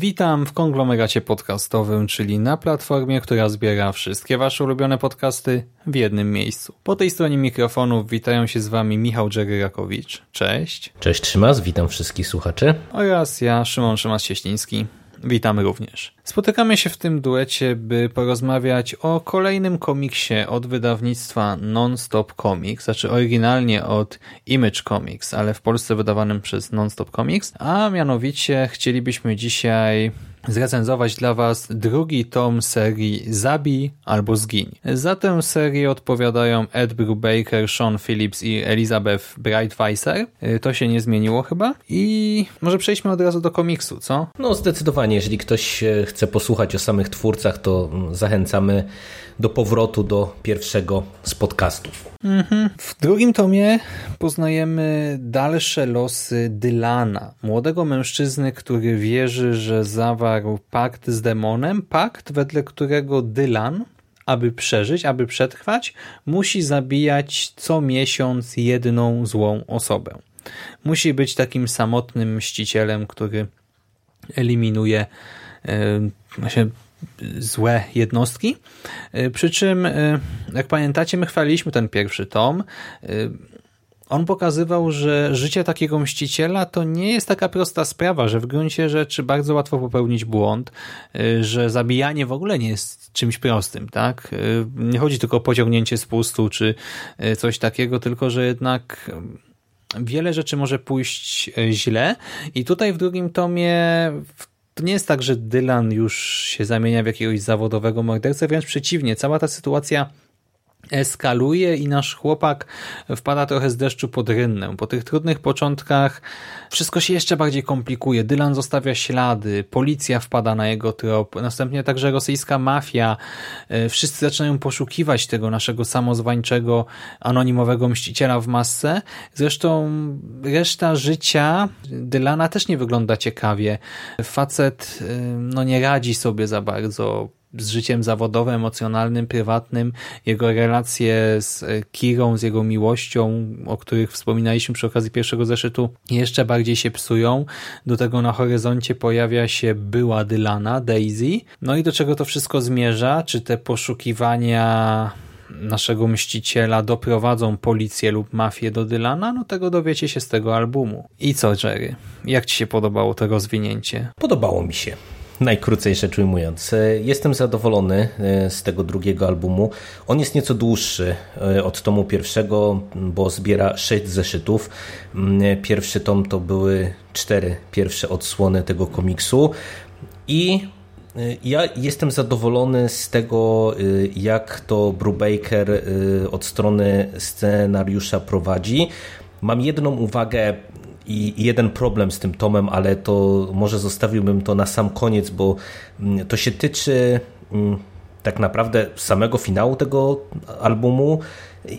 Witam w konglomeracie podcastowym, czyli na platformie, która zbiera wszystkie Wasze ulubione podcasty w jednym miejscu. Po tej stronie mikrofonów witają się z Wami Michał Dżeryrakowicz. Cześć. Cześć Szymas, witam wszystkich słuchaczy. Oraz ja, Szymon Szymas-Cieśliński. Witamy również. Spotykamy się w tym duecie, by porozmawiać o kolejnym komiksie od wydawnictwa Non-Stop Comics, znaczy oryginalnie od Image Comics, ale w Polsce wydawanym przez Non-Stop Comics, a mianowicie chcielibyśmy dzisiaj zrecenzować dla Was drugi tom serii Zabij albo Zgiń. Za tę serię odpowiadają Ed Brubaker, Sean Phillips i Elizabeth Brightweiser. To się nie zmieniło chyba. I może przejdźmy od razu do komiksu, co? No zdecydowanie, jeżeli ktoś chce posłuchać o samych twórcach, to zachęcamy do powrotu do pierwszego z podcastów. Mhm. W drugim tomie poznajemy dalsze losy Dylana, młodego mężczyzny, który wierzy, że zawarł pakt z demonem, pakt wedle którego Dylan, aby przeżyć, aby przetrwać, musi zabijać co miesiąc jedną złą osobę. Musi być takim samotnym mścicielem, który eliminuje yy, złe jednostki. Przy czym, jak pamiętacie, my chwaliliśmy ten pierwszy tom. On pokazywał, że życie takiego mściciela to nie jest taka prosta sprawa, że w gruncie rzeczy bardzo łatwo popełnić błąd, że zabijanie w ogóle nie jest czymś prostym, tak? Nie chodzi tylko o pociągnięcie z pustu czy coś takiego, tylko że jednak wiele rzeczy może pójść źle i tutaj w drugim tomie to nie jest tak, że Dylan już się zamienia w jakiegoś zawodowego mordercę, wręcz przeciwnie. Cała ta sytuacja eskaluje i nasz chłopak wpada trochę z deszczu pod rynnę. Po tych trudnych początkach wszystko się jeszcze bardziej komplikuje. Dylan zostawia ślady, policja wpada na jego trop, następnie także rosyjska mafia. Wszyscy zaczynają poszukiwać tego naszego samozwańczego, anonimowego mściciela w masce. Zresztą reszta życia Dylana też nie wygląda ciekawie. Facet no, nie radzi sobie za bardzo z życiem zawodowym, emocjonalnym, prywatnym, jego relacje z Kirą, z jego miłością, o których wspominaliśmy przy okazji pierwszego zeszytu, jeszcze bardziej się psują. Do tego na horyzoncie pojawia się była Dylana, Daisy. No i do czego to wszystko zmierza? Czy te poszukiwania naszego mściciela doprowadzą policję lub mafię do Dylana? No tego dowiecie się z tego albumu. I co, Jerry? Jak ci się podobało to rozwinięcie? Podobało mi się. Najkrócej rzecz ujmując. Jestem zadowolony z tego drugiego albumu. On jest nieco dłuższy od tomu pierwszego, bo zbiera sześć zeszytów. Pierwszy tom to były cztery pierwsze odsłony tego komiksu i ja jestem zadowolony z tego, jak to Brubaker od strony scenariusza prowadzi. Mam jedną uwagę i jeden problem z tym tomem, ale to może zostawiłbym to na sam koniec, bo to się tyczy tak naprawdę samego finału tego albumu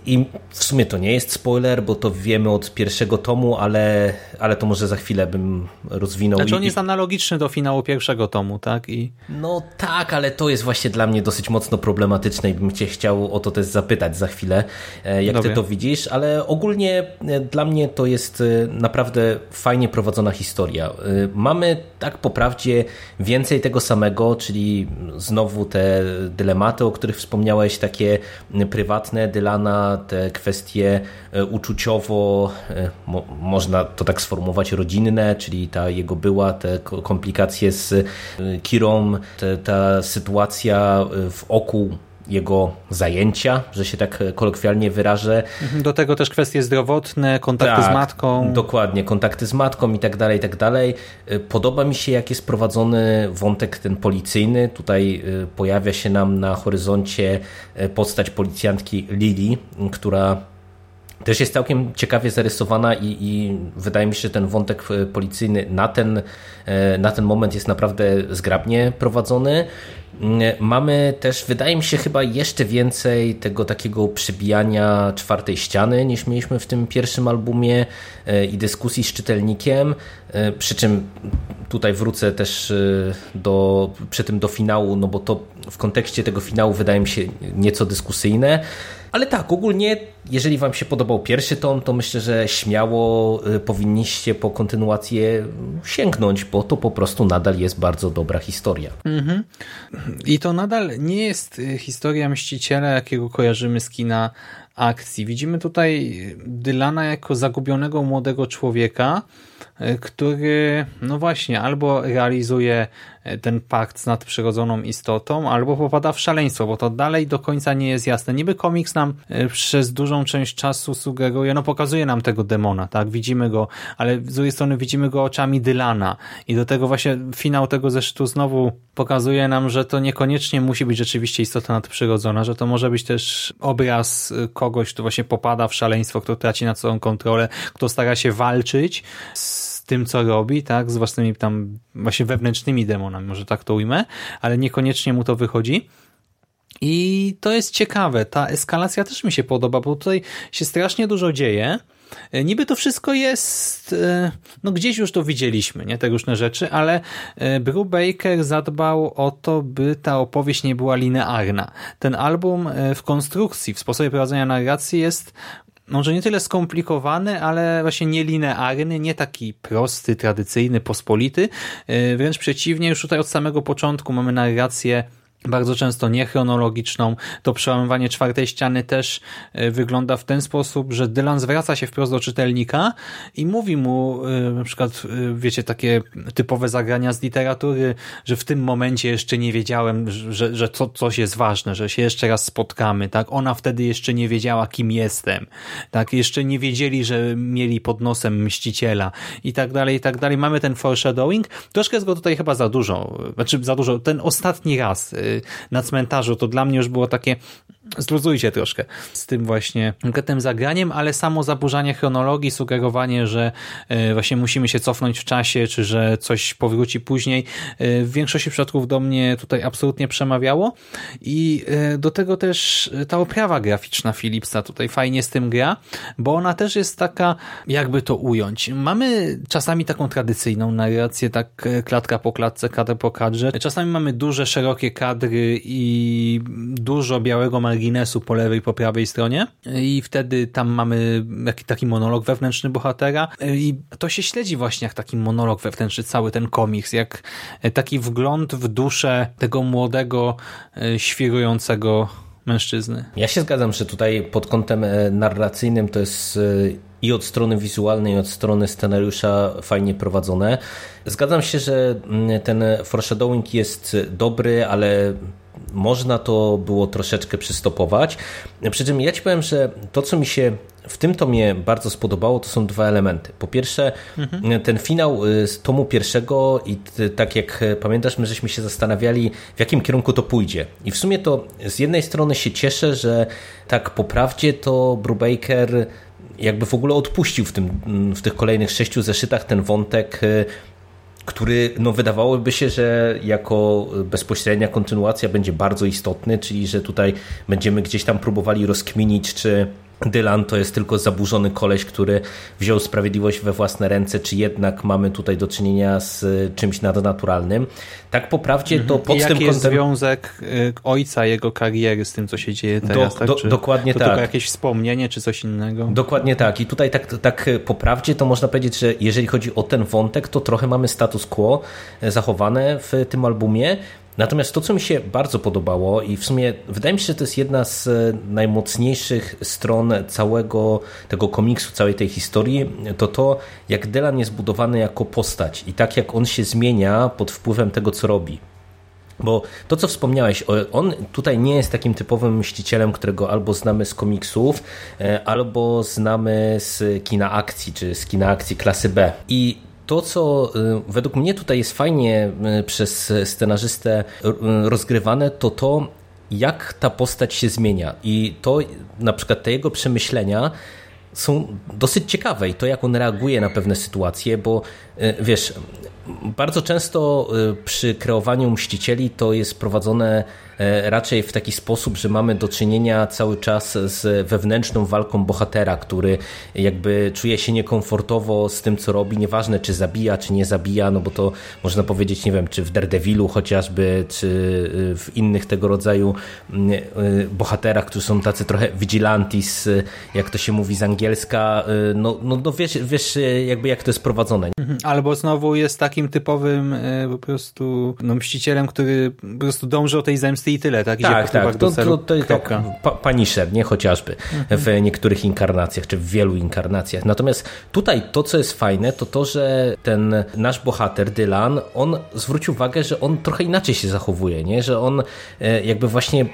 i w sumie to nie jest spoiler, bo to wiemy od pierwszego tomu, ale, ale to może za chwilę bym rozwinął. Znaczy on jest analogiczny do finału pierwszego tomu, tak? I... No tak, ale to jest właśnie dla mnie dosyć mocno problematyczne i bym cię chciał o to też zapytać za chwilę, jak Dobie. ty to widzisz, ale ogólnie dla mnie to jest naprawdę fajnie prowadzona historia. Mamy tak po prawdzie więcej tego samego, czyli znowu te dylematy, o których wspomniałeś, takie prywatne Dylana, te kwestie uczuciowo, mo, można to tak sformułować, rodzinne, czyli ta jego była, te komplikacje z Kirą, te, ta sytuacja w oku jego zajęcia, że się tak kolokwialnie wyrażę. Do tego też kwestie zdrowotne, kontakty tak, z matką. Dokładnie, kontakty z matką i tak dalej, i tak dalej. Podoba mi się, jak jest prowadzony wątek ten policyjny. Tutaj pojawia się nam na horyzoncie postać policjantki Lili, która też jest całkiem ciekawie zarysowana i, i, wydaje mi się, że ten wątek policyjny na ten, na ten moment jest naprawdę zgrabnie prowadzony. Mamy też, wydaje mi się, chyba jeszcze więcej tego takiego przybijania czwartej ściany niż mieliśmy w tym pierwszym albumie e, i dyskusji z czytelnikiem. E, przy czym tutaj wrócę też e, do, przy tym do finału, no bo to w kontekście tego finału wydaje mi się nieco dyskusyjne. Ale tak, ogólnie, jeżeli Wam się podobał pierwszy tom, to myślę, że śmiało y, powinniście po kontynuację sięgnąć, bo to po prostu nadal jest bardzo dobra historia. Mhm. I to nadal nie jest y, historia Mściciela, jakiego kojarzymy z kina akcji. Widzimy tutaj Dylana jako zagubionego młodego człowieka, y, który, no właśnie, albo realizuje ten pakt z nadprzyrodzoną istotą, albo popada w szaleństwo, bo to dalej do końca nie jest jasne. Niby komiks nam e, przez dużą część czasu sugeruje, no pokazuje nam tego demona, tak, widzimy go, ale z drugiej strony widzimy go oczami Dylana i do tego właśnie finał tego zeszytu znowu pokazuje nam, że to niekoniecznie musi być rzeczywiście istota nadprzyrodzona, że to może być też obraz e, kogoś, kto właśnie popada w szaleństwo, kto traci nad sobą kontrolę, kto stara się walczyć z tym, co robi, tak, z własnymi tam właśnie wewnętrznymi demonami, może tak to ujmę, ale niekoniecznie mu to wychodzi. I to jest ciekawe, ta eskalacja też mi się podoba, bo tutaj się strasznie dużo dzieje. Niby to wszystko jest, e, no gdzieś już to widzieliśmy, nie, te różne rzeczy, ale e, Brubaker zadbał o to, by ta opowieść nie była linearna. Ten album e, w konstrukcji, w sposobie prowadzenia narracji jest może nie tyle skomplikowany, ale właśnie nielinearny, nie taki prosty, tradycyjny, pospolity. E, wręcz przeciwnie, już tutaj od samego początku mamy narrację bardzo często niechronologiczną. To przełamywanie czwartej ściany też e, wygląda w ten sposób, że Dylan zwraca się wprost do czytelnika i mówi mu e, na przykład, e, wiecie, takie typowe zagrania z literatury, że w tym momencie jeszcze nie wiedziałem, że, że to coś jest ważne, że się jeszcze raz spotkamy, tak? Ona wtedy jeszcze nie wiedziała, kim jestem, tak? Jeszcze nie wiedzieli, że mieli pod nosem Mściciela i tak dalej, i tak dalej. Mamy ten foreshadowing. Troszkę jest go tutaj chyba za dużo, znaczy za dużo. Ten ostatni raz na cmentarzu, to dla mnie już było takie zluzujcie troszkę z tym właśnie konkretnym zagraniem, ale samo zaburzanie chronologii, sugerowanie, że e, właśnie musimy się cofnąć w czasie, czy że coś powróci później, e, w większości przypadków do mnie tutaj absolutnie przemawiało i e, do tego też ta oprawa graficzna Philipsa tutaj fajnie z tym gra, bo ona też jest taka, jakby to ująć. Mamy czasami taką tradycyjną narrację, tak klatka po klatce, kadr po kadrze. Czasami mamy duże, szerokie kadry i dużo białego marginesu po lewej po prawej stronie i wtedy tam mamy taki monolog wewnętrzny bohatera i to się śledzi właśnie jak taki monolog wewnętrzny, cały ten komiks, jak taki wgląd w duszę tego młodego, e, świrującego mężczyzny. Ja się zgadzam, że tutaj pod kątem e, narracyjnym to jest e, i od strony wizualnej, i od strony scenariusza fajnie prowadzone. Zgadzam się, że mm, ten foreshadowing jest dobry, ale można to było troszeczkę przystopować. Przy czym ja ci powiem, że to, co mi się w tym tomie bardzo spodobało, to są dwa elementy. Po pierwsze, mhm. ten finał y, z tomu pierwszego i tak jak pamiętasz, my żeśmy się zastanawiali, w jakim kierunku to pójdzie. I w sumie to z jednej strony się cieszę, że tak po prawdzie to Brubaker jakby w ogóle odpuścił w, tym, w tych kolejnych sześciu zeszytach ten wątek y, który no, wydawałoby się, że jako bezpośrednia kontynuacja będzie bardzo istotny, czyli że tutaj będziemy gdzieś tam próbowali rozkminić, czy Dylan to jest tylko zaburzony koleś, który wziął sprawiedliwość we własne ręce, czy jednak mamy tutaj do czynienia z czymś nadnaturalnym. Tak po prawdzie to mhm. pod I tym jaki jest związek y, ojca jego kariery z tym, co się dzieje teraz? Do, tak? do, dokładnie to tak. tylko jakieś wspomnienie, czy coś innego? Dokładnie tak. I tutaj tak, tak po prawdzie to można powiedzieć, że jeżeli chodzi o ten wątek, to trochę mamy status quo zachowane w tym albumie, Natomiast to, co mi się bardzo podobało i w sumie wydaje mi się, że to jest jedna z e, najmocniejszych stron całego tego komiksu, całej tej historii, to to, jak Dylan jest budowany jako postać i tak jak on się zmienia pod wpływem tego, co robi. Bo to, co wspomniałeś, on tutaj nie jest takim typowym mścicielem, którego albo znamy z komiksów, e, albo znamy z kina akcji, czy z kina akcji klasy B. I to, co y, według mnie tutaj jest fajnie y, przez scenarzystę y, rozgrywane, to to, jak ta postać się zmienia. I to na przykład te jego przemyślenia są dosyć ciekawe i to, jak on reaguje na pewne sytuacje, bo wiesz, bardzo często przy kreowaniu mścicieli to jest prowadzone E, raczej w taki sposób, że mamy do czynienia cały czas z wewnętrzną walką bohatera, który jakby czuje się niekomfortowo z tym, co robi, nieważne czy zabija, czy nie zabija, no bo to można powiedzieć, nie wiem, czy w Daredevilu chociażby, czy w innych tego rodzaju bohaterach, którzy są tacy trochę vigilantis, jak to się mówi z angielska, no, no, no wiesz, wiesz jakby jak to jest prowadzone. Mhm. Albo znowu jest takim typowym po prostu no, mścicielem, który po prostu dąży o tej zemsty i tyle, tak? Idzie tak, tak. To, to, to tak pa, Punisher, nie? Chociażby mhm. w niektórych inkarnacjach, czy w wielu inkarnacjach. Natomiast tutaj to, co jest fajne, to to, że ten nasz bohater, Dylan, on zwrócił uwagę, że on trochę inaczej się zachowuje, nie? Że on e, jakby właśnie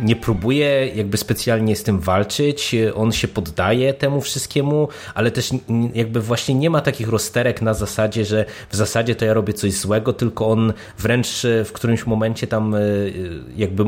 nie próbuje jakby specjalnie z tym walczyć, on się poddaje temu wszystkiemu, ale też jakby właśnie nie ma takich rozterek na zasadzie, że w zasadzie to ja robię coś złego, tylko on wręcz w którymś momencie tam e, jakby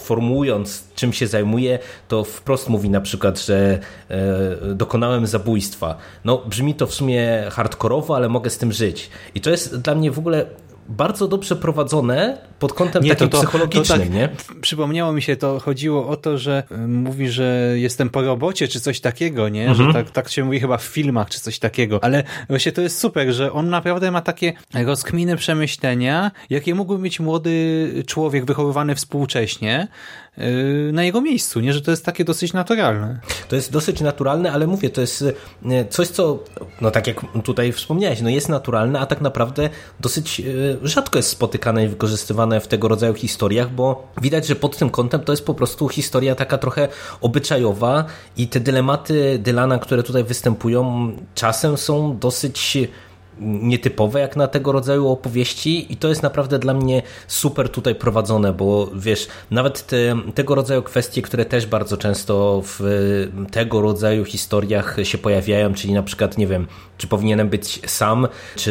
formułując czym się zajmuje, to wprost mówi na przykład, że e, dokonałem zabójstwa. No brzmi to w sumie hardkorowo, ale mogę z tym żyć. I to jest dla mnie w ogóle bardzo dobrze prowadzone pod kątem nie, takim to, to, psychologicznym, to tak, nie? Przypomniało mi się, to chodziło o to, że y, mówi, że jestem po robocie, czy coś takiego, nie? Mhm. Że tak, tak się mówi chyba w filmach, czy coś takiego. Ale właśnie to jest super, że on naprawdę ma takie rozkminy przemyślenia, jakie mógłby mieć młody człowiek wychowywany współcześnie, Y, na jego miejscu, nie? Że to jest takie dosyć naturalne. To jest dosyć naturalne, ale mówię, to jest y, coś, co, no tak jak tutaj wspomniałeś, no jest naturalne, a tak naprawdę dosyć rzadko jest spotykane i wykorzystywane w tego rodzaju historiach, bo widać, że pod tym kątem to jest po prostu historia taka trochę obyczajowa i te dylematy Dylana, które tutaj występują, czasem są dosyć nietypowe jak na tego rodzaju opowieści i to jest naprawdę dla mnie super tutaj prowadzone, bo wiesz, nawet te, tego rodzaju kwestie, które też bardzo często w tego rodzaju historiach się pojawiają, czyli na przykład, nie wiem, czy powinienem być sam, czy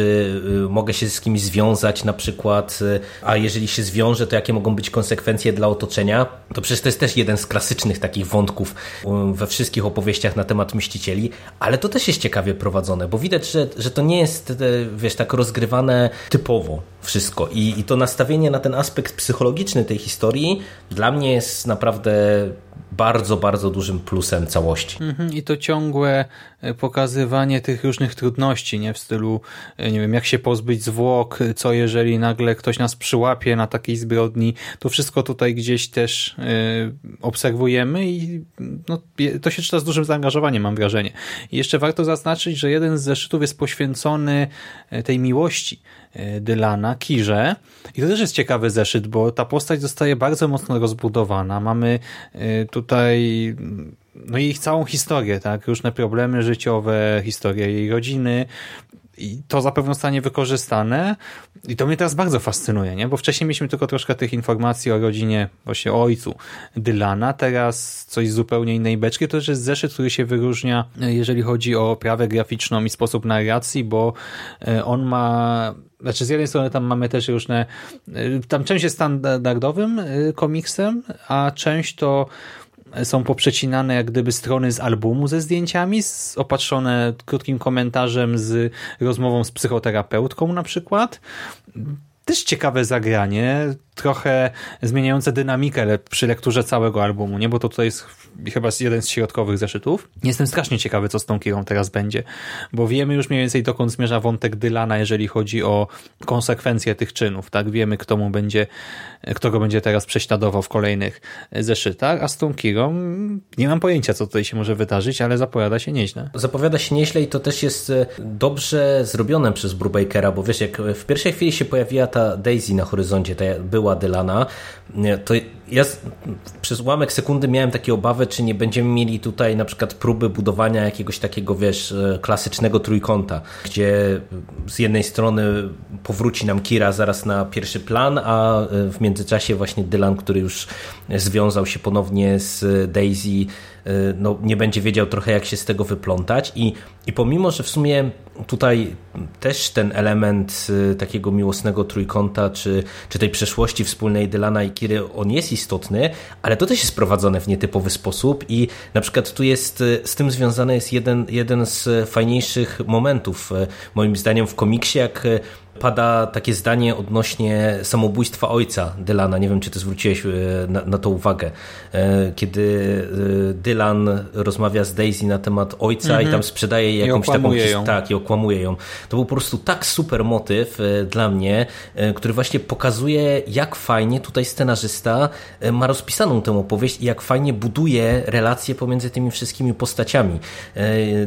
y, mogę się z kimś związać na przykład, y, a jeżeli się zwiążę, to jakie mogą być konsekwencje dla otoczenia, to przecież to jest też jeden z klasycznych takich wątków y, we wszystkich opowieściach na temat Mścicieli, ale to też jest ciekawie prowadzone, bo widać, że, że to nie jest wiesz, tak rozgrywane typowo wszystko. I, I to nastawienie na ten aspekt psychologiczny tej historii dla mnie jest naprawdę bardzo, bardzo dużym plusem całości. Mhm, I to ciągłe e, pokazywanie tych różnych trudności, nie w stylu, e, nie wiem, jak się pozbyć zwłok, co jeżeli nagle ktoś nas przyłapie na takiej zbrodni. To wszystko tutaj gdzieś też obserwujemy i no, to się czyta z dużym zaangażowaniem, mam wrażenie. I jeszcze warto zaznaczyć, że jeden z zeszytów jest poświęcony tej miłości Dylana, Kirze. I to też jest ciekawy zeszyt, bo ta postać zostaje bardzo mocno rozbudowana. Mamy tu tutaj no ich całą historię, tak? Różne problemy życiowe, historię jej rodziny i to zapewne zostanie wykorzystane i to mnie teraz bardzo fascynuje, nie? Bo wcześniej mieliśmy tylko troszkę tych informacji o rodzinie, właśnie o ojcu Dylana, teraz coś zupełnie innej beczki. To też jest zeszyt, który się wyróżnia, jeżeli chodzi o prawę graficzną i sposób narracji, bo e, on ma znaczy z jednej strony tam mamy też różne, e, tam część jest standardowym e, komiksem, a część to są poprzecinane jak gdyby strony z albumu ze zdjęciami, opatrzone krótkim komentarzem z rozmową z psychoterapeutką na przykład. Też ciekawe zagranie, trochę zmieniające dynamikę przy lekturze całego albumu, nie? bo to tutaj jest chyba jeden z środkowych zeszytów. Jestem strasznie ciekawy, co z tą Kirą teraz będzie, bo wiemy już mniej więcej dokąd zmierza wątek Dylana, jeżeli chodzi o konsekwencje tych czynów, tak? Wiemy, kto mu będzie, kto go będzie teraz prześladował w kolejnych zeszytach, a z tą Kirą nie mam pojęcia, co tutaj się może wydarzyć, ale zapowiada się nieźle. Zapowiada się nieźle i to też jest e, dobrze zrobione przez Brubakera, bo wiesz, jak w pierwszej chwili się pojawiła ta Daisy na horyzoncie, ta była Dylana, to ja przez ułamek sekundy miałem takie obawy, czy nie będziemy mieli tutaj na przykład próby budowania jakiegoś takiego, wiesz, e, klasycznego trójkąta, gdzie z jednej strony powróci nam Kira zaraz na pierwszy plan, a e, w międzyczasie właśnie Dylan, który już związał się ponownie z Daisy, e, no, nie będzie wiedział trochę jak się z tego wyplątać. I, i pomimo, że w sumie tutaj też ten element takiego miłosnego trójkąta, czy, czy tej przeszłości wspólnej Dylana i Kiry, on jest istotny, istotny, ale to też jest prowadzone w nietypowy sposób i na przykład tu jest, z tym związany jest jeden, jeden z fajniejszych momentów, moim zdaniem, w komiksie, jak pada takie zdanie odnośnie samobójstwa ojca Dylana. Nie wiem, czy ty zwróciłeś e, na, na to uwagę. E, kiedy e, Dylan rozmawia z Daisy na temat ojca mm -hmm. i tam sprzedaje jakąś taką ją. tak i okłamuje ją. To był po prostu tak super motyw dla mnie, który właśnie pokazuje, jak fajnie tutaj scenarzysta ma rozpisaną tę opowieść i jak fajnie buduje relacje pomiędzy tymi wszystkimi postaciami.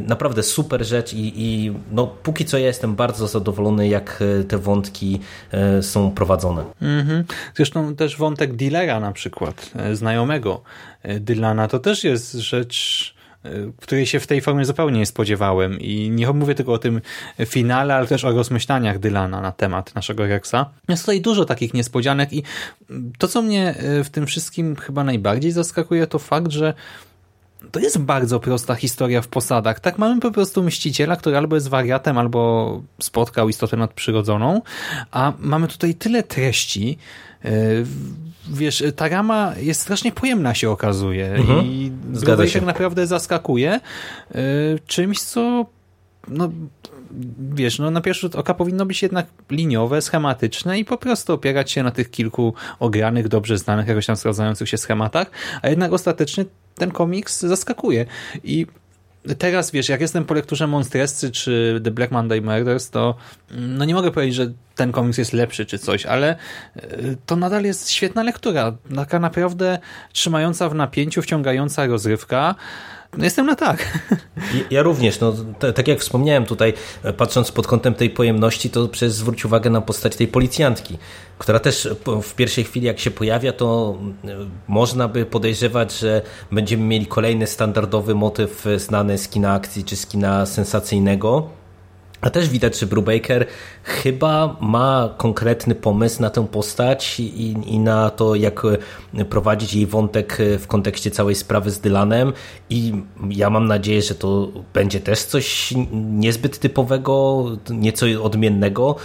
Naprawdę super rzecz i, i no, póki co ja jestem bardzo zadowolony, jak te wątki e, są prowadzone. Mhm. Zresztą też wątek dealera na przykład, e, znajomego e, Dylana, to też jest rzecz której się w tej formie zupełnie nie spodziewałem i nie mówię tylko o tym finale, ale też o rozmyślaniach Dylana na temat naszego Rexa. Jest tutaj dużo takich niespodzianek i to, co mnie w tym wszystkim chyba najbardziej zaskakuje, to fakt, że to jest bardzo prosta historia w posadach. Tak, mamy po prostu mściciela, który albo jest wariatem, albo spotkał istotę nadprzyrodzoną, a mamy tutaj tyle treści, e, wiesz, ta rama jest strasznie pojemna się okazuje. Mhm. i Zgadza się. tak naprawdę zaskakuje e, czymś, co no, wiesz, no na pierwszy rzut oka powinno być jednak liniowe, schematyczne i po prostu opierać się na tych kilku ogranych, dobrze znanych, jakoś tam sprawdzających się schematach, a jednak ostatecznie ten komiks zaskakuje i teraz, wiesz, jak jestem po lekturze Monstrescy czy The Black Monday Murders, to no nie mogę powiedzieć, że ten komiks jest lepszy czy coś, ale e, to nadal jest świetna lektura. Taka naprawdę trzymająca w napięciu, wciągająca rozrywka. No jestem na tak. Ja również. No, tak jak wspomniałem tutaj, e, patrząc pod kątem tej pojemności, to przecież zwróć uwagę na postać tej policjantki, która też w pierwszej chwili jak się pojawia, to e, można by podejrzewać, że będziemy mieli kolejny standardowy motyw znany z kina akcji czy z kina sensacyjnego, a też widać, że Brubaker chyba ma konkretny pomysł na tę postać i, i, na to, jak prowadzić jej wątek w kontekście całej sprawy z Dylanem. I ja mam nadzieję, że to będzie też coś niezbyt typowego, nieco odmiennego.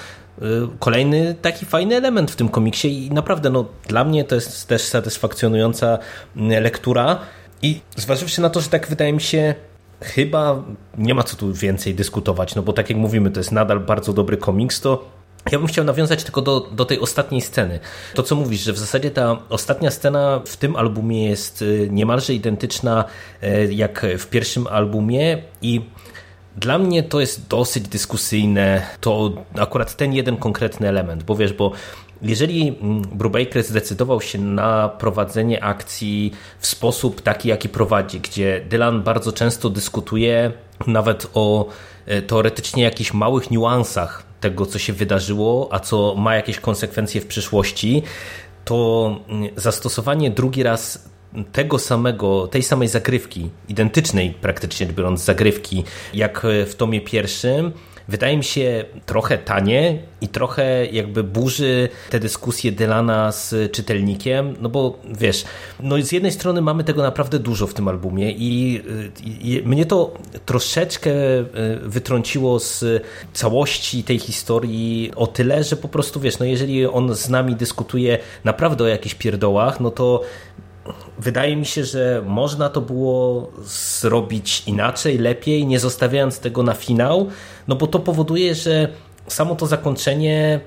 Kolejny taki fajny element w tym komiksie i naprawdę no, dla mnie to jest też satysfakcjonująca lektura. I zważywszy na to, że tak wydaje mi się chyba nie ma co tu więcej dyskutować, no bo tak jak mówimy, to jest nadal bardzo dobry komiks, to ja bym chciał nawiązać tylko do, do tej ostatniej sceny. To, co mówisz, że w zasadzie ta ostatnia scena w tym albumie jest y, niemalże identyczna y, jak w pierwszym albumie i dla mnie to jest dosyć dyskusyjne, to akurat ten jeden konkretny element, bo wiesz, bo jeżeli mm, Brubaker zdecydował się na prowadzenie akcji w sposób taki, jaki prowadzi, gdzie Dylan bardzo często dyskutuje nawet o e, teoretycznie jakichś małych niuansach tego, co się wydarzyło, a co ma jakieś konsekwencje w przyszłości, to mm, zastosowanie drugi raz tego samego, tej samej zagrywki, identycznej praktycznie biorąc zagrywki, jak w tomie pierwszym, wydaje mi się trochę tanie i trochę jakby burzy te dyskusje Dylana z czytelnikiem, no bo wiesz, no z jednej strony mamy tego naprawdę dużo w tym albumie i, i mnie to troszeczkę e, wytrąciło z całości tej historii o tyle, że po prostu wiesz, no jeżeli on z nami dyskutuje naprawdę o jakichś pierdołach, no to wydaje mi się, że można to było zrobić inaczej, lepiej, nie zostawiając tego na finał, no bo to powoduje, że samo to zakończenie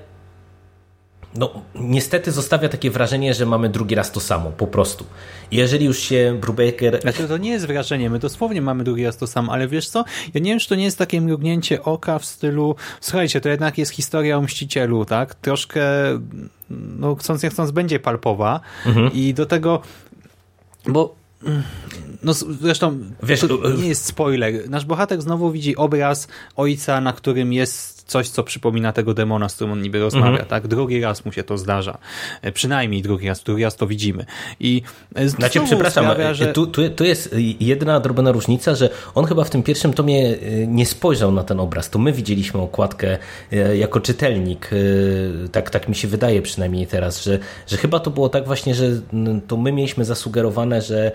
no, niestety zostawia takie wrażenie, że mamy drugi raz to samo, po prostu. Jeżeli już się Brubaker... Znaczy, to nie jest wrażenie, my dosłownie mamy drugi raz to samo, ale wiesz co, ja nie wiem, czy to nie jest takie mrugnięcie oka w stylu, słuchajcie, to jednak jest historia o Mścicielu, tak? Troszkę, no chcąc nie chcąc, będzie palpowa mhm. i do tego bo no zresztą Wiesz, to nie jest spoiler. Nasz bohater znowu widzi obraz ojca, na którym jest coś, co przypomina tego demona, z którym on niby rozmawia. Mhm. Tak? Drugi raz mu się to zdarza. E, przynajmniej drugi raz, drugi raz to widzimy. I e, znaczy, przepraszam, sprawia, że... tu, tu, tu jest jedna drobna różnica, że on chyba w tym pierwszym tomie e, nie spojrzał na ten obraz. To my widzieliśmy okładkę jako czytelnik. Tak, tak mi się wydaje przynajmniej teraz, że, że chyba to było tak właśnie, że to my mieliśmy zasugerowane, że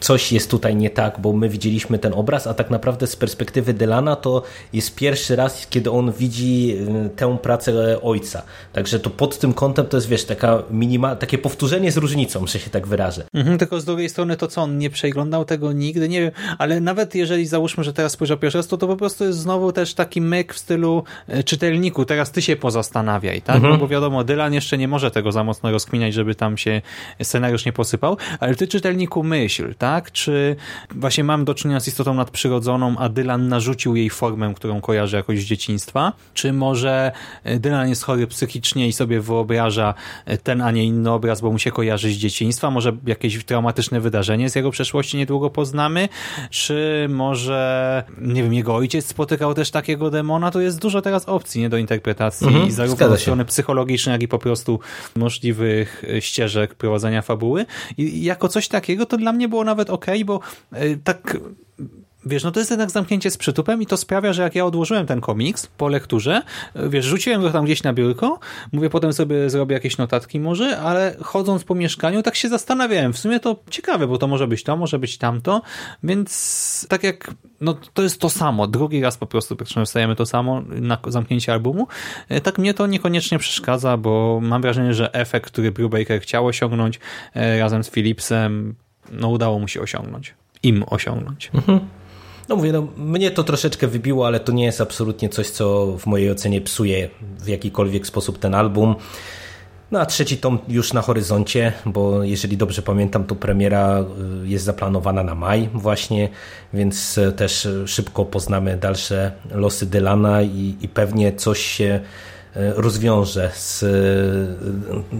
coś jest tutaj nie tak, bo my widzieliśmy ten obraz, a tak naprawdę z perspektywy Dylana to jest pierwszy raz, kiedy on widzi y, tę pracę ojca. Także to pod tym kątem to jest, wiesz, taka minima, takie powtórzenie z różnicą, że się tak wyrażę. Mhm, tylko z drugiej strony to co, on nie przeglądał tego nigdy, nie wiem, ale nawet jeżeli załóżmy, że teraz spojrzał pierwszy raz, to to po prostu jest znowu też taki myk w stylu e, czytelniku, teraz ty się pozastanawiaj, tak? Mhm. No bo wiadomo, Dylan jeszcze nie może tego za mocno rozkminiać, żeby tam się scenariusz nie posypał, ale ty czytelniku myśl, tak? Czy właśnie mam do czynienia z istotą nadprzyrodzoną, a Dylan narzucił jej formę, którą kojarzy jakoś z dzieciństwa? Czy może e, Dylan jest chory psychicznie i sobie wyobraża e, ten, a nie inny obraz, bo mu się kojarzy z dzieciństwa? Może jakieś traumatyczne wydarzenie z jego przeszłości niedługo poznamy? Czy może, nie wiem, jego ojciec spotykał też takiego demona? To jest dużo teraz opcji nie do interpretacji, mhm, zarówno ze strony psychologicznej, jak i po prostu możliwych e, ścieżek prowadzenia fabuły. I jako coś takiego to dla mnie było nawet ok, bo tak Wiesz, no to jest jednak zamknięcie z przytupem i to sprawia, że jak ja odłożyłem ten komiks po lekturze, wiesz, rzuciłem go tam gdzieś na biurko, mówię, potem sobie zrobię jakieś notatki może, ale chodząc po mieszkaniu, tak się zastanawiałem. W sumie to ciekawe, bo to może być to, może być tamto, więc tak jak, no to jest to samo. Drugi raz po prostu dostajemy to samo na zamknięcie albumu. E, tak mnie to niekoniecznie przeszkadza, bo mam wrażenie, że efekt, który Brubaker chciał osiągnąć e, razem z Philipsem, no udało mu się osiągnąć. Im osiągnąć. Mhm. No mówię, no, mnie to troszeczkę wybiło, ale to nie jest absolutnie coś, co w mojej ocenie psuje w jakikolwiek sposób ten album. No a trzeci tom już na horyzoncie, bo jeżeli dobrze pamiętam, to premiera y, jest zaplanowana na maj właśnie, więc y, też szybko poznamy dalsze losy Dylana i, i pewnie coś się rozwiąże z,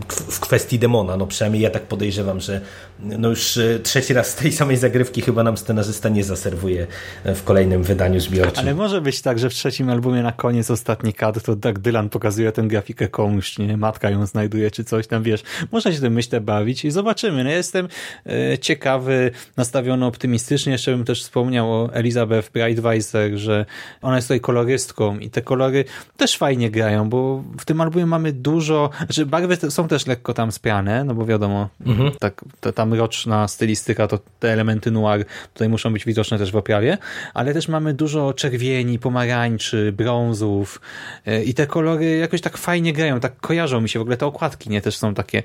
w kwestii demona. No przynajmniej ja tak podejrzewam, że no już e, trzeci raz tej samej zagrywki chyba nam scenarzysta nie zaserwuje w kolejnym wydaniu zbiorczym. Ale może być tak, że w trzecim albumie na koniec ostatni kadr to tak Dylan pokazuje tę grafikę komuś, nie? Matka ją znajduje czy coś tam, wiesz. Można się tym myślę bawić i zobaczymy. No jestem e, ciekawy, nastawiony optymistycznie. Jeszcze bym też wspomniał o Elizabeth Breitweiser, że ona jest tutaj kolorystką i te kolory też fajnie grają, bo w tym albumie mamy dużo, znaczy barwy są też lekko tam spiane, no bo wiadomo, mhm. tak, ta, ta mroczna stylistyka, to te elementy noir tutaj muszą być widoczne też w oprawie, ale też mamy dużo czerwieni, pomarańczy, brązów e, i te kolory jakoś tak fajnie grają, tak kojarzą mi się, w ogóle te okładki nie? Też są takie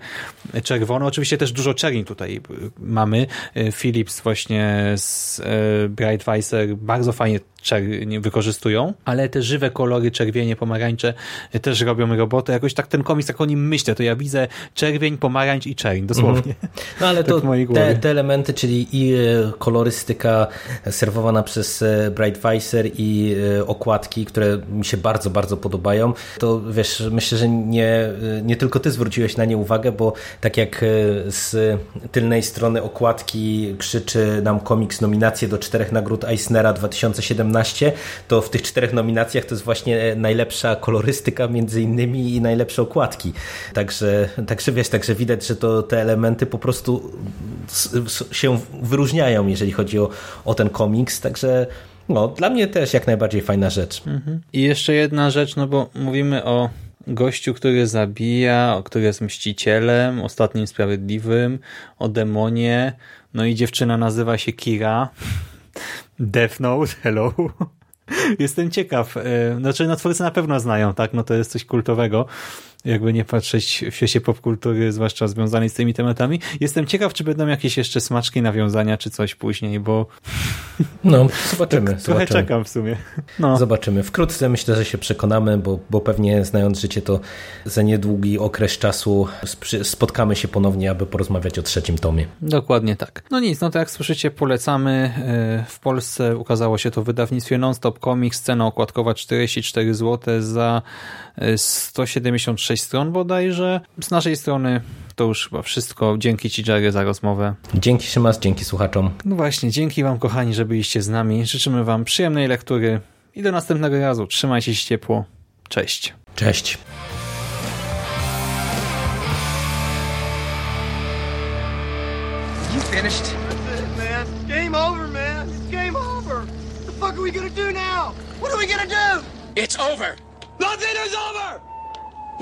czerwone, oczywiście też dużo czerni tutaj mamy, e, Philips właśnie z e, Bright Weiser bardzo fajnie wykorzystują, ale te żywe kolory, czerwienie, pomarańcze też robią robotę. Jakoś tak ten komiks, jak o nim myślę, to ja widzę czerwień, pomarańcz i czerń, dosłownie. Mm. No ale tak to te, te, elementy, czyli i e, kolorystyka serwowana przez e, Bright Weiser i e, okładki, które mi się bardzo, bardzo podobają, to wiesz, myślę, że nie, nie tylko ty zwróciłeś na nie uwagę, bo tak jak z tylnej strony okładki krzyczy nam komiks nominację do czterech nagród Eisnera 2017 to w tych czterech nominacjach to jest właśnie najlepsza kolorystyka między innymi i najlepsze okładki. Także, także wiesz, także widać, że to te elementy po prostu się wyróżniają, jeżeli chodzi o, o ten komiks, także no, dla mnie też jak najbardziej fajna rzecz. Mhm. I jeszcze jedna rzecz, no bo mówimy o gościu, który zabija, który jest mścicielem, ostatnim sprawiedliwym, o demonie, no i dziewczyna nazywa się Kira. Death Note, hello. Jestem ciekaw. E, znaczy, no twórcy na pewno znają, tak? No to jest coś kultowego jakby nie patrzeć w świecie popkultury, zwłaszcza związanej z tymi tematami. Jestem ciekaw, czy będą jakieś jeszcze smaczki, nawiązania, czy coś później, bo no, zobaczymy. tak, trochę zobaczymy. czekam w sumie. No. Zobaczymy. Wkrótce myślę, że się przekonamy, bo, bo pewnie znając życie, to za niedługi okres czasu spotkamy się ponownie, aby porozmawiać o trzecim tomie. Dokładnie tak. No nic, no to jak słyszycie, polecamy. E, w Polsce ukazało się to w wydawnictwie Non-Stop Comics, cena okładkowa 44 zł za 176 6 stron bodajże. Z naszej strony to już chyba wszystko. Dzięki Ci, Jerry, za rozmowę. Dzięki Szymas, dzięki słuchaczom. No właśnie, dzięki Wam, kochani, że byliście z nami. Życzymy Wam przyjemnej lektury i do następnego razu. Trzymajcie się ciepło. Cześć. Cześć. You finished? That's it, man. Game over, man. It's game over. What the fuck are we gonna do now? What are we gonna do? It's over. Nothing is over!